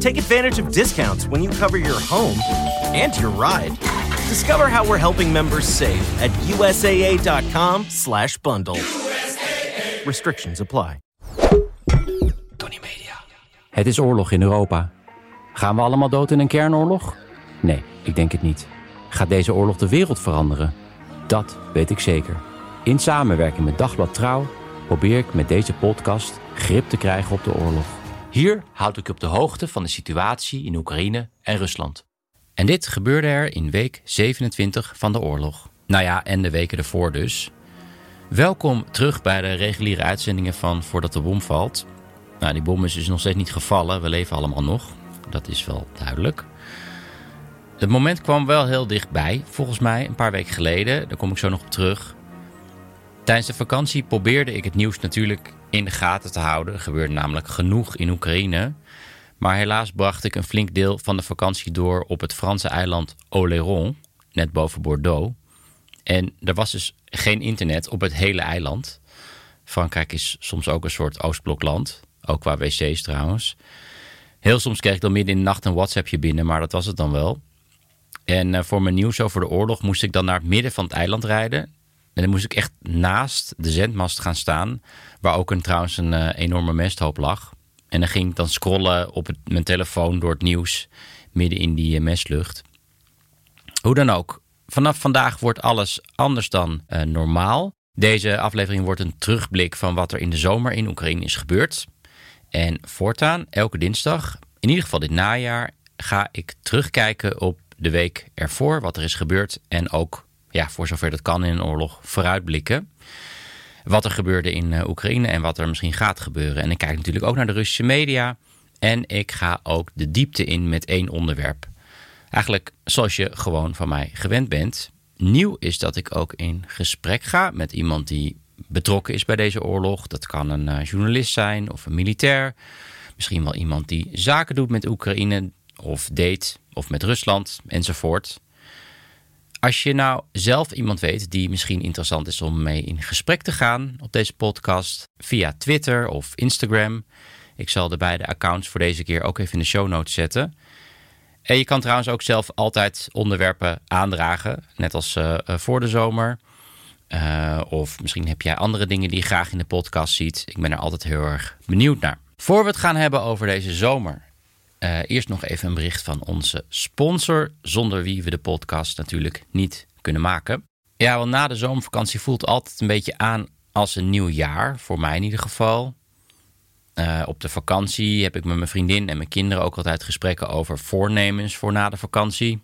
Take advantage of discounts when you cover your home and your ride. Discover how we're helping members save at USAA.com slash bundle. Restrictions apply. Tony Media. Het is oorlog in Europa. Gaan we allemaal dood in een kernoorlog? Nee, ik denk het niet. Gaat deze oorlog de wereld veranderen? Dat weet ik zeker. In samenwerking met Dagblad Trouw probeer ik met deze podcast grip te krijgen op de oorlog. Hier houd ik op de hoogte van de situatie in Oekraïne en Rusland. En dit gebeurde er in week 27 van de oorlog. Nou ja, en de weken ervoor dus. Welkom terug bij de reguliere uitzendingen van Voordat de bom valt. Nou, die bom is dus nog steeds niet gevallen. We leven allemaal nog. Dat is wel duidelijk. Het moment kwam wel heel dichtbij, volgens mij, een paar weken geleden. Daar kom ik zo nog op terug. Tijdens de vakantie probeerde ik het nieuws natuurlijk in de gaten te houden. Er namelijk genoeg in Oekraïne. Maar helaas bracht ik een flink deel van de vakantie door op het Franse eiland Oléron, net boven Bordeaux. En er was dus geen internet op het hele eiland. Frankrijk is soms ook een soort Oostblokland, ook qua wc's trouwens. Heel soms kreeg ik dan midden in de nacht een WhatsAppje binnen, maar dat was het dan wel. En uh, voor mijn nieuws over de oorlog moest ik dan naar het midden van het eiland rijden. En dan moest ik echt naast de zendmast gaan staan, waar ook een, trouwens een uh, enorme mesthoop lag. En dan ging ik dan scrollen op mijn telefoon door het nieuws midden in die uh, mestlucht. Hoe dan ook, vanaf vandaag wordt alles anders dan uh, normaal. Deze aflevering wordt een terugblik van wat er in de zomer in Oekraïne is gebeurd. En voortaan, elke dinsdag, in ieder geval dit najaar, ga ik terugkijken op de week ervoor, wat er is gebeurd. En ook, ja, voor zover dat kan in een oorlog, vooruitblikken. Wat er gebeurde in uh, Oekraïne en wat er misschien gaat gebeuren. En ik kijk natuurlijk ook naar de Russische media. En ik ga ook de diepte in met één onderwerp. Eigenlijk zoals je gewoon van mij gewend bent. Nieuw is dat ik ook in gesprek ga met iemand die betrokken is bij deze oorlog. Dat kan een uh, journalist zijn of een militair. Misschien wel iemand die zaken doet met Oekraïne of deed of met Rusland enzovoort. Als je nou zelf iemand weet die misschien interessant is om mee in gesprek te gaan op deze podcast via Twitter of Instagram. Ik zal de beide accounts voor deze keer ook even in de show notes zetten. En je kan trouwens ook zelf altijd onderwerpen aandragen, net als uh, voor de zomer. Uh, of misschien heb jij andere dingen die je graag in de podcast ziet. Ik ben er altijd heel erg benieuwd naar. Voor we het gaan hebben over deze zomer, uh, eerst nog even een bericht van onze sponsor, zonder wie we de podcast natuurlijk niet kunnen maken. Ja, want na de zomervakantie voelt altijd een beetje aan als een nieuw jaar, voor mij in ieder geval. Uh, op de vakantie heb ik met mijn vriendin en mijn kinderen ook altijd gesprekken over voornemens voor na de vakantie.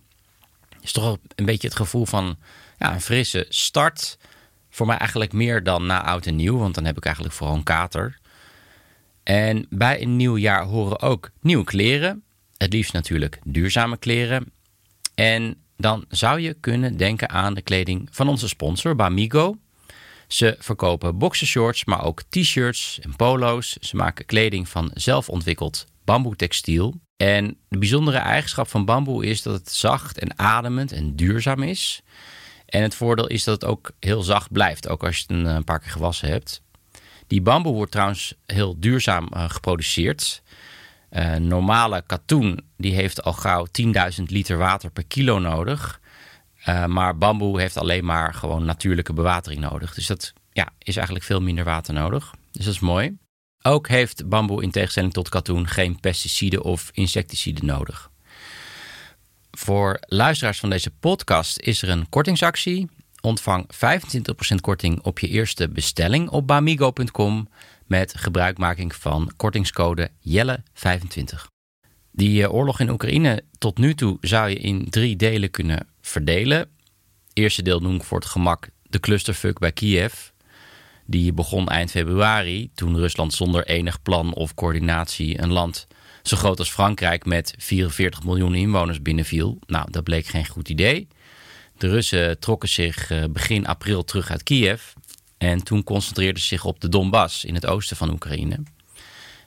Is toch een beetje het gevoel van ja, een frisse start. Voor mij eigenlijk meer dan na oud en nieuw, want dan heb ik eigenlijk vooral een kater. En bij een nieuw jaar horen ook nieuwe kleren. Het liefst natuurlijk duurzame kleren. En dan zou je kunnen denken aan de kleding van onze sponsor Bamigo. Ze verkopen boxershorts, maar ook t-shirts en polo's. Ze maken kleding van zelfontwikkeld bamboetextiel. En de bijzondere eigenschap van bamboe is dat het zacht en ademend en duurzaam is. En het voordeel is dat het ook heel zacht blijft, ook als je het een paar keer gewassen hebt. Die bamboe wordt trouwens heel duurzaam uh, geproduceerd. Uh, normale katoen die heeft al gauw 10.000 liter water per kilo nodig. Uh, maar bamboe heeft alleen maar gewoon natuurlijke bewatering nodig. Dus dat ja, is eigenlijk veel minder water nodig. Dus dat is mooi. Ook heeft bamboe in tegenstelling tot katoen geen pesticiden of insecticiden nodig. Voor luisteraars van deze podcast is er een kortingsactie. Ontvang 25% korting op je eerste bestelling op bamigo.com met gebruikmaking van kortingscode Jelle25. Die oorlog in Oekraïne tot nu toe zou je in drie delen kunnen verdelen. Eerste deel noem ik voor het gemak de clusterfuck bij Kiev. Die begon eind februari, toen Rusland zonder enig plan of coördinatie een land zo groot als Frankrijk met 44 miljoen inwoners binnenviel. Nou, dat bleek geen goed idee. De Russen trokken zich eh, begin april terug uit Kiev. En toen concentreerden ze zich op de Donbass in het oosten van Oekraïne.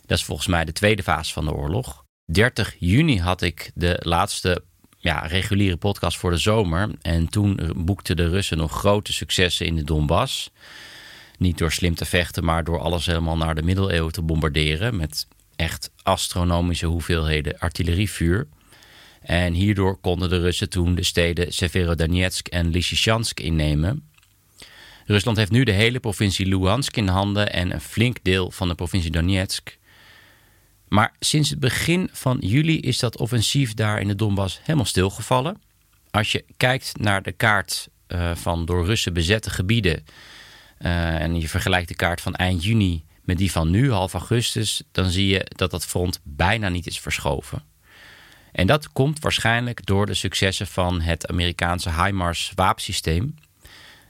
Dat is volgens mij de tweede fase van de oorlog. 30 juni had ik de laatste ja, reguliere podcast voor de zomer. En toen boekten de Russen nog grote successen in de Donbass. Niet door slim te vechten, maar door alles helemaal naar de middeleeuwen te bombarderen. Met echt astronomische hoeveelheden artillerievuur. En hierdoor konden de Russen toen de steden Severodonetsk en Lysychansk innemen. Rusland heeft nu de hele provincie Luhansk in handen en een flink deel van de provincie Donetsk. Maar sinds het begin van juli is dat offensief daar in de Donbass helemaal stilgevallen. Als je kijkt naar de kaart uh, van door Russen bezette gebieden uh, en je vergelijkt de kaart van eind juni met die van nu, half augustus, dan zie je dat dat front bijna niet is verschoven. En dat komt waarschijnlijk door de successen van het Amerikaanse HIMARS wapensysteem.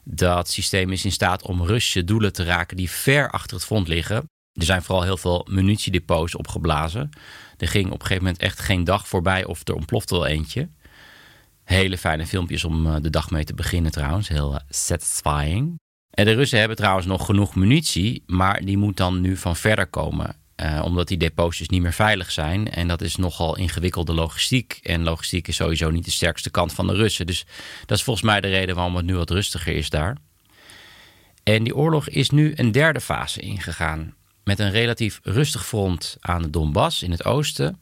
Dat systeem is in staat om Russische doelen te raken die ver achter het front liggen. Er zijn vooral heel veel munitiedepots opgeblazen. Er ging op een gegeven moment echt geen dag voorbij of er ontplofte wel eentje. Hele fijne filmpjes om eh, de dag mee te beginnen trouwens. Heel eh, satisfying. En de Russen hebben trouwens nog genoeg munitie, maar die moet dan nu van verder komen. Uh, omdat die depots dus niet meer veilig zijn. En dat is nogal ingewikkelde logistiek. En logistiek is sowieso niet de sterkste kant van de Russen. Dus dat is volgens mij de reden waarom het nu wat rustiger is daar. En die oorlog is nu een derde fase ingegaan. Met een relatief rustig front aan de Donbass in het oosten.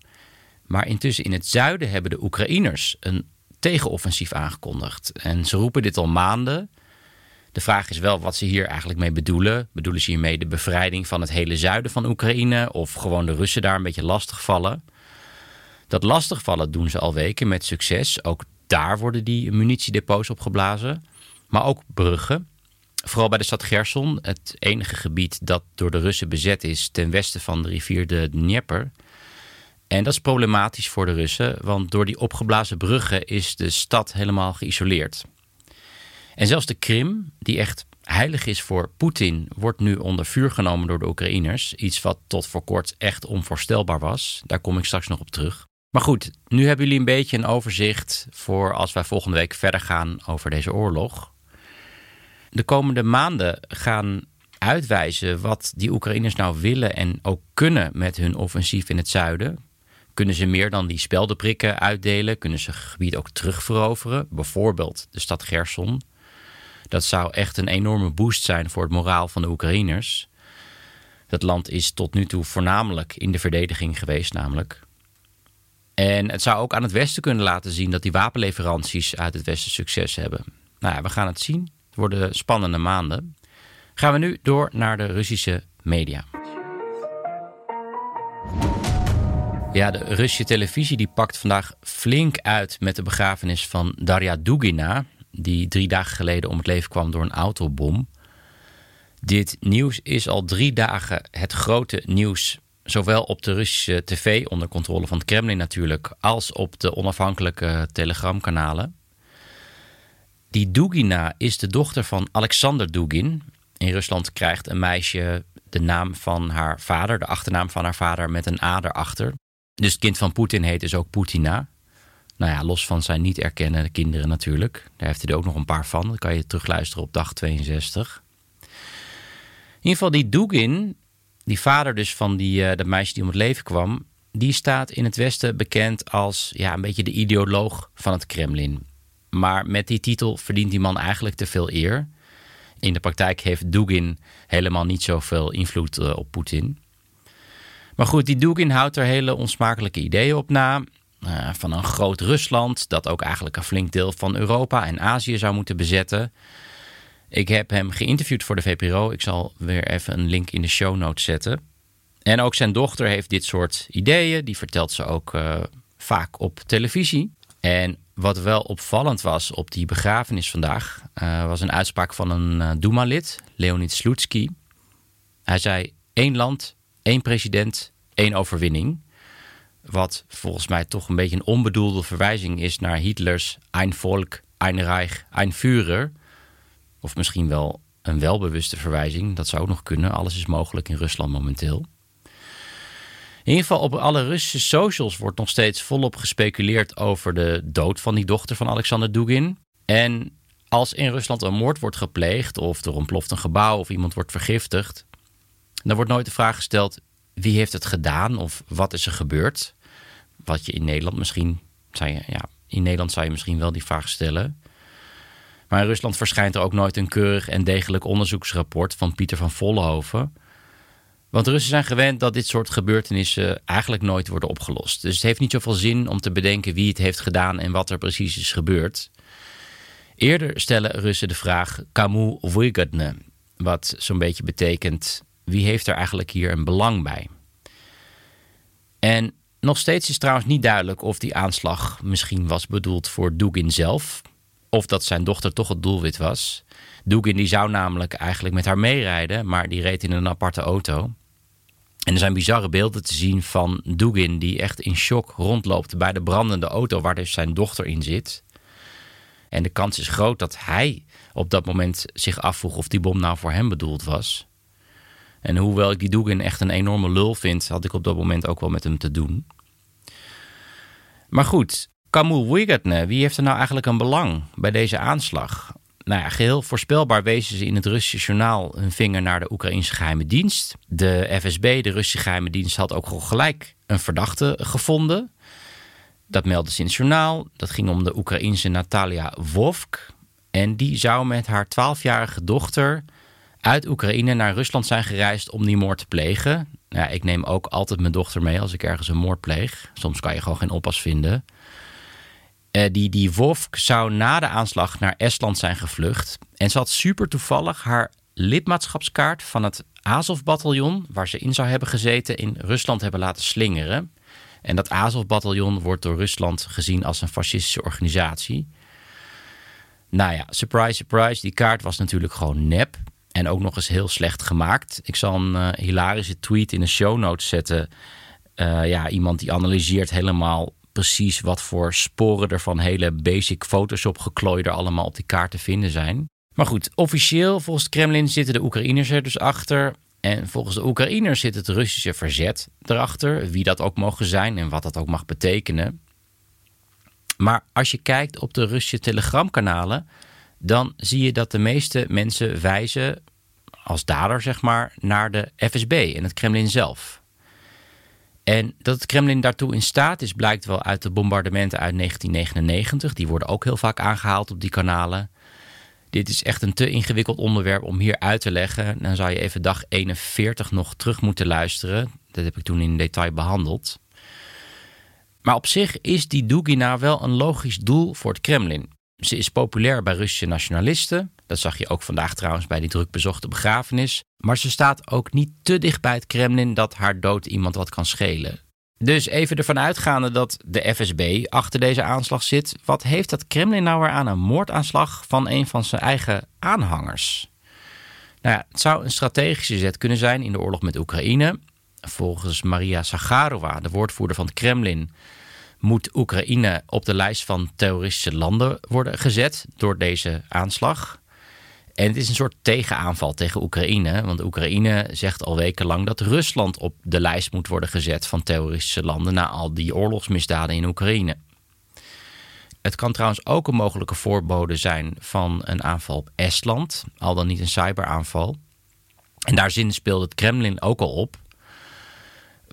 Maar intussen in het zuiden hebben de Oekraïners een tegenoffensief aangekondigd. En ze roepen dit al maanden. De vraag is wel wat ze hier eigenlijk mee bedoelen. Bedoelen ze hiermee de bevrijding van het hele zuiden van Oekraïne of gewoon de Russen daar een beetje lastigvallen? Dat lastigvallen doen ze al weken met succes. Ook daar worden die munitiedepots opgeblazen. Maar ook bruggen. Vooral bij de stad Gerson, het enige gebied dat door de Russen bezet is ten westen van de rivier de Dnieper. En dat is problematisch voor de Russen, want door die opgeblazen bruggen is de stad helemaal geïsoleerd. En zelfs de Krim, die echt heilig is voor Poetin, wordt nu onder vuur genomen door de Oekraïners. Iets wat tot voor kort echt onvoorstelbaar was. Daar kom ik straks nog op terug. Maar goed, nu hebben jullie een beetje een overzicht voor als wij volgende week verder gaan over deze oorlog. De komende maanden gaan uitwijzen wat die Oekraïners nou willen en ook kunnen met hun offensief in het zuiden. Kunnen ze meer dan die speldenprikken uitdelen? Kunnen ze gebied ook terugveroveren? Bijvoorbeeld de stad Gerson. Dat zou echt een enorme boost zijn voor het moraal van de Oekraïners. Dat land is tot nu toe voornamelijk in de verdediging geweest, namelijk. En het zou ook aan het Westen kunnen laten zien dat die wapenleveranties uit het Westen succes hebben. Nou ja, we gaan het zien. Het worden spannende maanden. Gaan we nu door naar de Russische media. Ja, de Russische televisie die pakt vandaag flink uit met de begrafenis van Daria Dugina die drie dagen geleden om het leven kwam door een autobom. Dit nieuws is al drie dagen het grote nieuws, zowel op de Russische tv onder controle van het Kremlin natuurlijk, als op de onafhankelijke telegramkanalen. Die Dugina is de dochter van Alexander Dugin. In Rusland krijgt een meisje de naam van haar vader, de achternaam van haar vader, met een A erachter. Dus het kind van Poetin heet dus ook Putina. Nou ja, los van zijn niet erkende kinderen natuurlijk. Daar heeft hij er ook nog een paar van. Dat kan je terugluisteren op dag 62. In ieder geval die Dugin, die vader dus van die, uh, dat meisje die om het leven kwam... die staat in het Westen bekend als ja, een beetje de ideoloog van het Kremlin. Maar met die titel verdient die man eigenlijk te veel eer. In de praktijk heeft Dugin helemaal niet zoveel invloed uh, op Poetin. Maar goed, die Dugin houdt er hele onsmakelijke ideeën op na. Eh, van een groot Rusland, dat ook eigenlijk een flink deel van Europa en Azië zou moeten bezetten. Ik heb hem geïnterviewd voor de VPRO. Ik zal weer even een link in de show notes zetten. En ook zijn dochter heeft dit soort ideeën. Die vertelt ze ook uh, vaak op televisie. En wat wel opvallend was op die begrafenis vandaag, uh, was een uitspraak van een uh, Duma-lid, Leonid Slutsky. Hij zei: één land, één president, één overwinning. Wat volgens mij toch een beetje een onbedoelde verwijzing is naar Hitlers Ein Volk, Ein Reich, Ein Führer. Of misschien wel een welbewuste verwijzing. Dat zou ook nog kunnen. Alles is mogelijk in Rusland momenteel. In ieder geval op alle Russische socials wordt nog steeds volop gespeculeerd over de dood van die dochter van Alexander Dugin. En als in Rusland een moord wordt gepleegd of er ontploft een gebouw of iemand wordt vergiftigd, dan wordt nooit de vraag gesteld wie heeft het gedaan of wat is er gebeurd? Wat je in Nederland misschien, ja, in Nederland zou je misschien wel die vraag stellen. Maar in Rusland verschijnt er ook nooit een keurig en degelijk onderzoeksrapport van Pieter van Vollenhoven. Want Russen zijn gewend dat dit soort gebeurtenissen eigenlijk nooit worden opgelost. Dus het heeft niet zoveel zin om te bedenken wie het heeft gedaan en wat er precies is gebeurd. Eerder stellen Russen de vraag Kamu Vygodne, wat zo'n beetje betekent wie heeft er eigenlijk hier een belang bij. En nog steeds is trouwens niet duidelijk of die aanslag misschien was bedoeld voor Dugin zelf, of dat zijn dochter toch het doelwit was. Dugin die zou namelijk eigenlijk met haar meerijden, maar die reed in een aparte auto. En er zijn bizarre beelden te zien van Dugin die echt in shock rondloopt bij de brandende auto waar dus zijn dochter in zit. En de kans is groot dat hij op dat moment zich afvroeg of die bom nou voor hem bedoeld was. En hoewel ik die Dugin echt een enorme lul vind, had ik op dat moment ook wel met hem te doen. Maar goed, Kamul Wigatne, wie heeft er nou eigenlijk een belang bij deze aanslag? Nou ja, geheel voorspelbaar wezen ze in het Russische journaal hun vinger naar de Oekraïnse geheime dienst. De FSB, de Russische geheime dienst, had ook gelijk een verdachte gevonden. Dat meldde ze in het journaal. Dat ging om de Oekraïense Natalia Wovk. En die zou met haar 12-jarige dochter uit Oekraïne naar Rusland zijn gereisd om die moord te plegen. Ja, ik neem ook altijd mijn dochter mee als ik ergens een moord pleeg. Soms kan je gewoon geen oppas vinden. Uh, die, die zou na de aanslag naar Estland zijn gevlucht. En ze had super toevallig haar lidmaatschapskaart van het Azov-bataljon, waar ze in zou hebben gezeten, in Rusland hebben laten slingeren. En dat Azov-bataljon wordt door Rusland gezien als een fascistische organisatie. Nou ja, surprise, surprise, die kaart was natuurlijk gewoon nep. En ook nog eens heel slecht gemaakt. Ik zal een uh, hilarische tweet in de show notes zetten. Uh, ja, iemand die analyseert helemaal precies wat voor sporen er van hele basic Photoshop geklooid er allemaal op die kaart te vinden zijn. Maar goed, officieel volgens het Kremlin zitten de Oekraïners er dus achter. En volgens de Oekraïners zit het Russische verzet erachter. Wie dat ook mogen zijn en wat dat ook mag betekenen. Maar als je kijkt op de Russische telegramkanalen, dan zie je dat de meeste mensen wijzen als dader, zeg maar, naar de FSB en het Kremlin zelf. En dat het Kremlin daartoe in staat is, blijkt wel uit de bombardementen uit 1999. Die worden ook heel vaak aangehaald op die kanalen. Dit is echt een te ingewikkeld onderwerp om hier uit te leggen. Dan zou je even dag 41 nog terug moeten luisteren. Dat heb ik toen in detail behandeld. Maar op zich is die Dugina wel een logisch doel voor het Kremlin. Ze is populair bij Russische nationalisten. Dat zag je ook vandaag trouwens bij die druk bezochte begrafenis. Maar ze staat ook niet te dicht bij het Kremlin dat haar dood iemand wat kan schelen. Dus even ervan uitgaande dat de FSB achter deze aanslag zit, wat heeft dat Kremlin nou weer aan een moordaanslag van een van zijn eigen aanhangers? Nou ja, het zou een strategische zet kunnen zijn in de oorlog met Oekraïne. Volgens Maria Zagarova, de woordvoerder van het Kremlin, moet Oekraïne op de lijst van terroristische landen worden gezet door deze aanslag. En het is een soort tegenaanval tegen Oekraïne. Want Oekraïne zegt al wekenlang dat Rusland op de lijst moet worden gezet van terroristische landen na al die oorlogsmisdaden in Oekraïne. Het kan trouwens ook een mogelijke voorbode zijn van een aanval op Estland, al dan niet een cyberaanval. En daar zin speelt het Kremlin ook al op.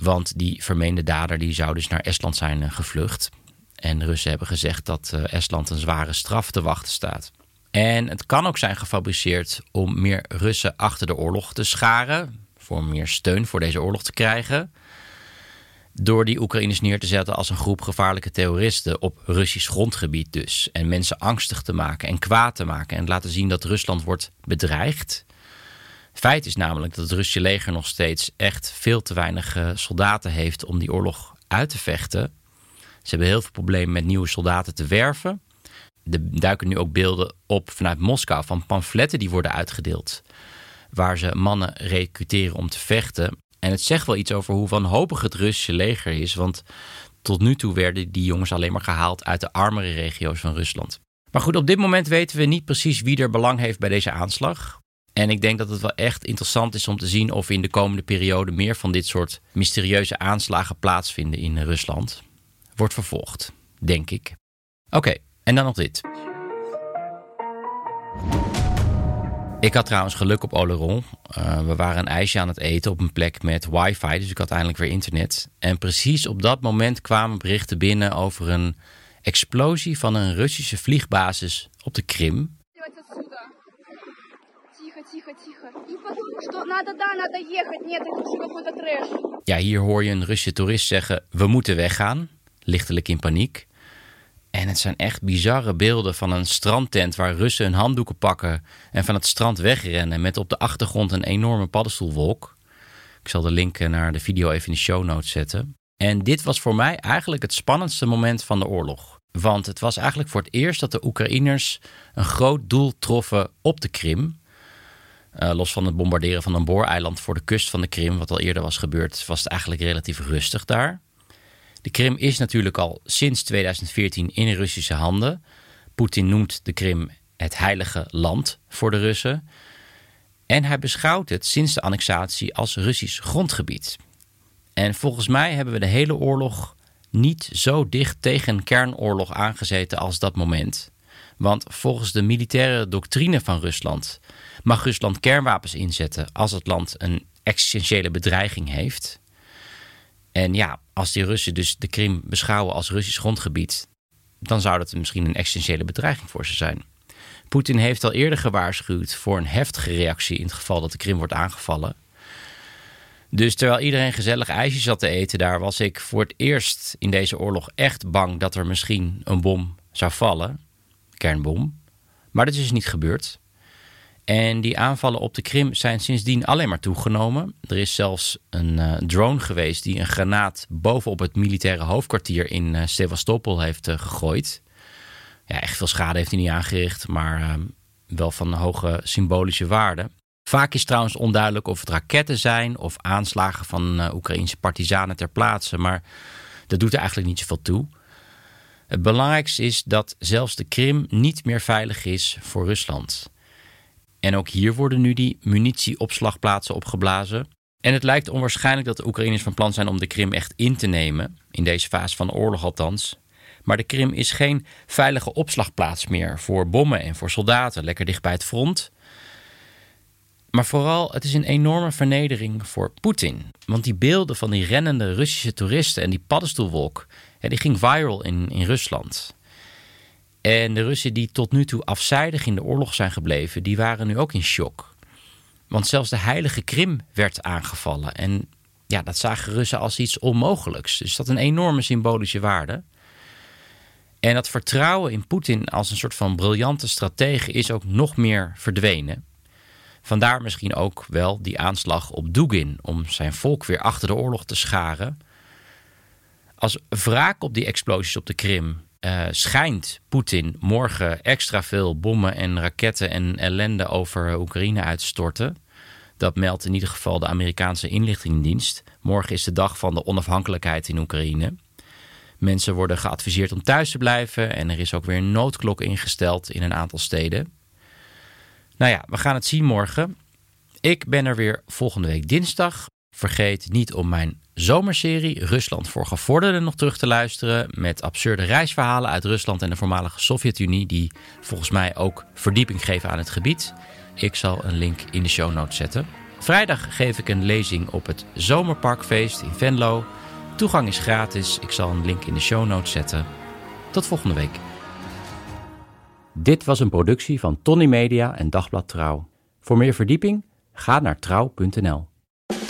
Want die vermeende dader die zou dus naar Estland zijn gevlucht. En de Russen hebben gezegd dat eh, Estland een zware straf te wachten staat. En het kan ook zijn gefabriceerd om meer Russen achter de oorlog te scharen. Voor meer steun voor deze oorlog te krijgen. Door die Oekraïners neer te zetten als een groep gevaarlijke terroristen op Russisch grondgebied dus. En mensen angstig te maken en kwaad te maken. En laten zien dat Rusland wordt bedreigd. Feit is namelijk dat het Russische leger nog steeds echt veel te weinig eh, soldaten heeft om die oorlog uit te vechten. Ze hebben heel veel problemen met nieuwe soldaten te werven. Er duiken nu ook beelden op vanuit Moskou van pamfletten die worden uitgedeeld. Waar ze mannen recruteren om te vechten. En het zegt wel iets over hoe wanhopig het Russische leger is. Want tot nu toe werden die jongens alleen maar gehaald uit de armere regio's van Rusland. Maar goed, op dit moment weten we niet precies wie er belang heeft bij deze aanslag. En ik denk dat het wel echt interessant is om te zien of in de komende periode meer van dit soort mysterieuze aanslagen plaatsvinden in Rusland. Wordt vervolgd, denk ik. Oké, en dan nog dit. Ik had trouwens geluk op Oleron. Uh, we waren een ijsje aan het eten op een plek met wifi, dus ik had eindelijk weer internet. En precies op dat moment kwamen berichten binnen over een explosie van een Russische vliegbasis op de Krim. Ja, hier hoor je een Russische toerist zeggen: We moeten weggaan. Lichtelijk in paniek. En het zijn echt bizarre beelden van een strandtent waar Russen hun handdoeken pakken en van het strand wegrennen met op de achtergrond een enorme paddenstoelwolk. Ik zal de link naar de video even in de show notes zetten. En dit was voor mij eigenlijk het spannendste moment van de oorlog. Want het was eigenlijk voor het eerst dat de Oekraïners een groot doel troffen op de Krim. Uh, los van het bombarderen van een booreiland voor de kust van de Krim, wat al eerder was gebeurd, was het eigenlijk relatief rustig daar. De Krim is natuurlijk al sinds 2014 in Russische handen. Poetin noemt de Krim het heilige land voor de Russen. En hij beschouwt het sinds de annexatie als Russisch grondgebied. En volgens mij hebben we de hele oorlog niet zo dicht tegen een kernoorlog aangezeten als dat moment. Want volgens de militaire doctrine van Rusland mag Rusland kernwapens inzetten als het land een existentiële bedreiging heeft. En ja, als die Russen dus de Krim beschouwen als Russisch grondgebied, dan zou dat misschien een existentiële bedreiging voor ze zijn. Poetin heeft al eerder gewaarschuwd voor een heftige reactie in het geval dat de Krim wordt aangevallen. Dus terwijl iedereen gezellig ijsjes zat te eten daar, was ik voor het eerst in deze oorlog echt bang dat er misschien een bom zou vallen. Kernbom. Maar dat is dus niet gebeurd. En die aanvallen op de Krim zijn sindsdien alleen maar toegenomen. Er is zelfs een uh, drone geweest die een granaat bovenop het militaire hoofdkwartier in uh, Sevastopol heeft uh, gegooid. Ja, echt veel schade heeft hij niet aangericht, maar wel van hoge symbolische waarde. Vaak is trouwens onduidelijk of het raketten zijn of aanslagen van Oekraïnse partizanen ter plaatse, maar dat doet er eigenlijk niet zoveel toe. Het belangrijkste is dat zelfs de Krim niet meer veilig is voor Rusland. En ook hier worden nu die munitieopslagplaatsen opgeblazen. En het lijkt onwaarschijnlijk dat de Oekraïners van plan zijn om de Krim echt in te nemen, in deze fase van de oorlog althans. Maar de Krim is geen veilige opslagplaats meer voor bommen en voor soldaten, lekker dicht bij het front. Maar vooral, het is een enorme vernedering voor Poetin. Want die beelden van die rennende Russische toeristen en die paddenstoelwolk, die ging viral in, in Rusland. En de Russen die tot nu toe afzijdig in de oorlog zijn gebleven, die waren nu ook in shock. Want zelfs de heilige Krim werd aangevallen. En ja, dat zagen Russen als iets onmogelijks. Dus dat een enorme symbolische waarde. En dat vertrouwen in Poetin als een soort van briljante stratege is ook nog meer verdwenen. Vandaar misschien ook wel die aanslag op Dugin om zijn volk weer achter de oorlog te scharen. Als wraak op die explosies op de Krim uh, schijnt Poetin morgen extra veel bommen en raketten en ellende over Oekraïne uit te storten. Dat meldt in ieder geval de Amerikaanse inlichtingendienst. Morgen is de dag van de onafhankelijkheid in Oekraïne. Mensen worden geadviseerd om thuis te blijven en er is ook weer een noodklok ingesteld in een aantal steden. Nou ja, we gaan het zien morgen. Ik ben er weer volgende week dinsdag. Vergeet niet om mijn zomerserie Rusland voor gevorderden nog terug te luisteren. Met absurde reisverhalen uit Rusland en de voormalige Sovjet-Unie. Die volgens mij ook verdieping geven aan het gebied. Ik zal een link in de show notes zetten. Vrijdag geef ik een lezing op het Zomerparkfeest in Venlo. Toegang is gratis. Ik zal een link in de show notes zetten. Tot volgende week. Dit was een productie van Tony Media en Dagblad Trouw. Voor meer verdieping ga naar trouw.nl.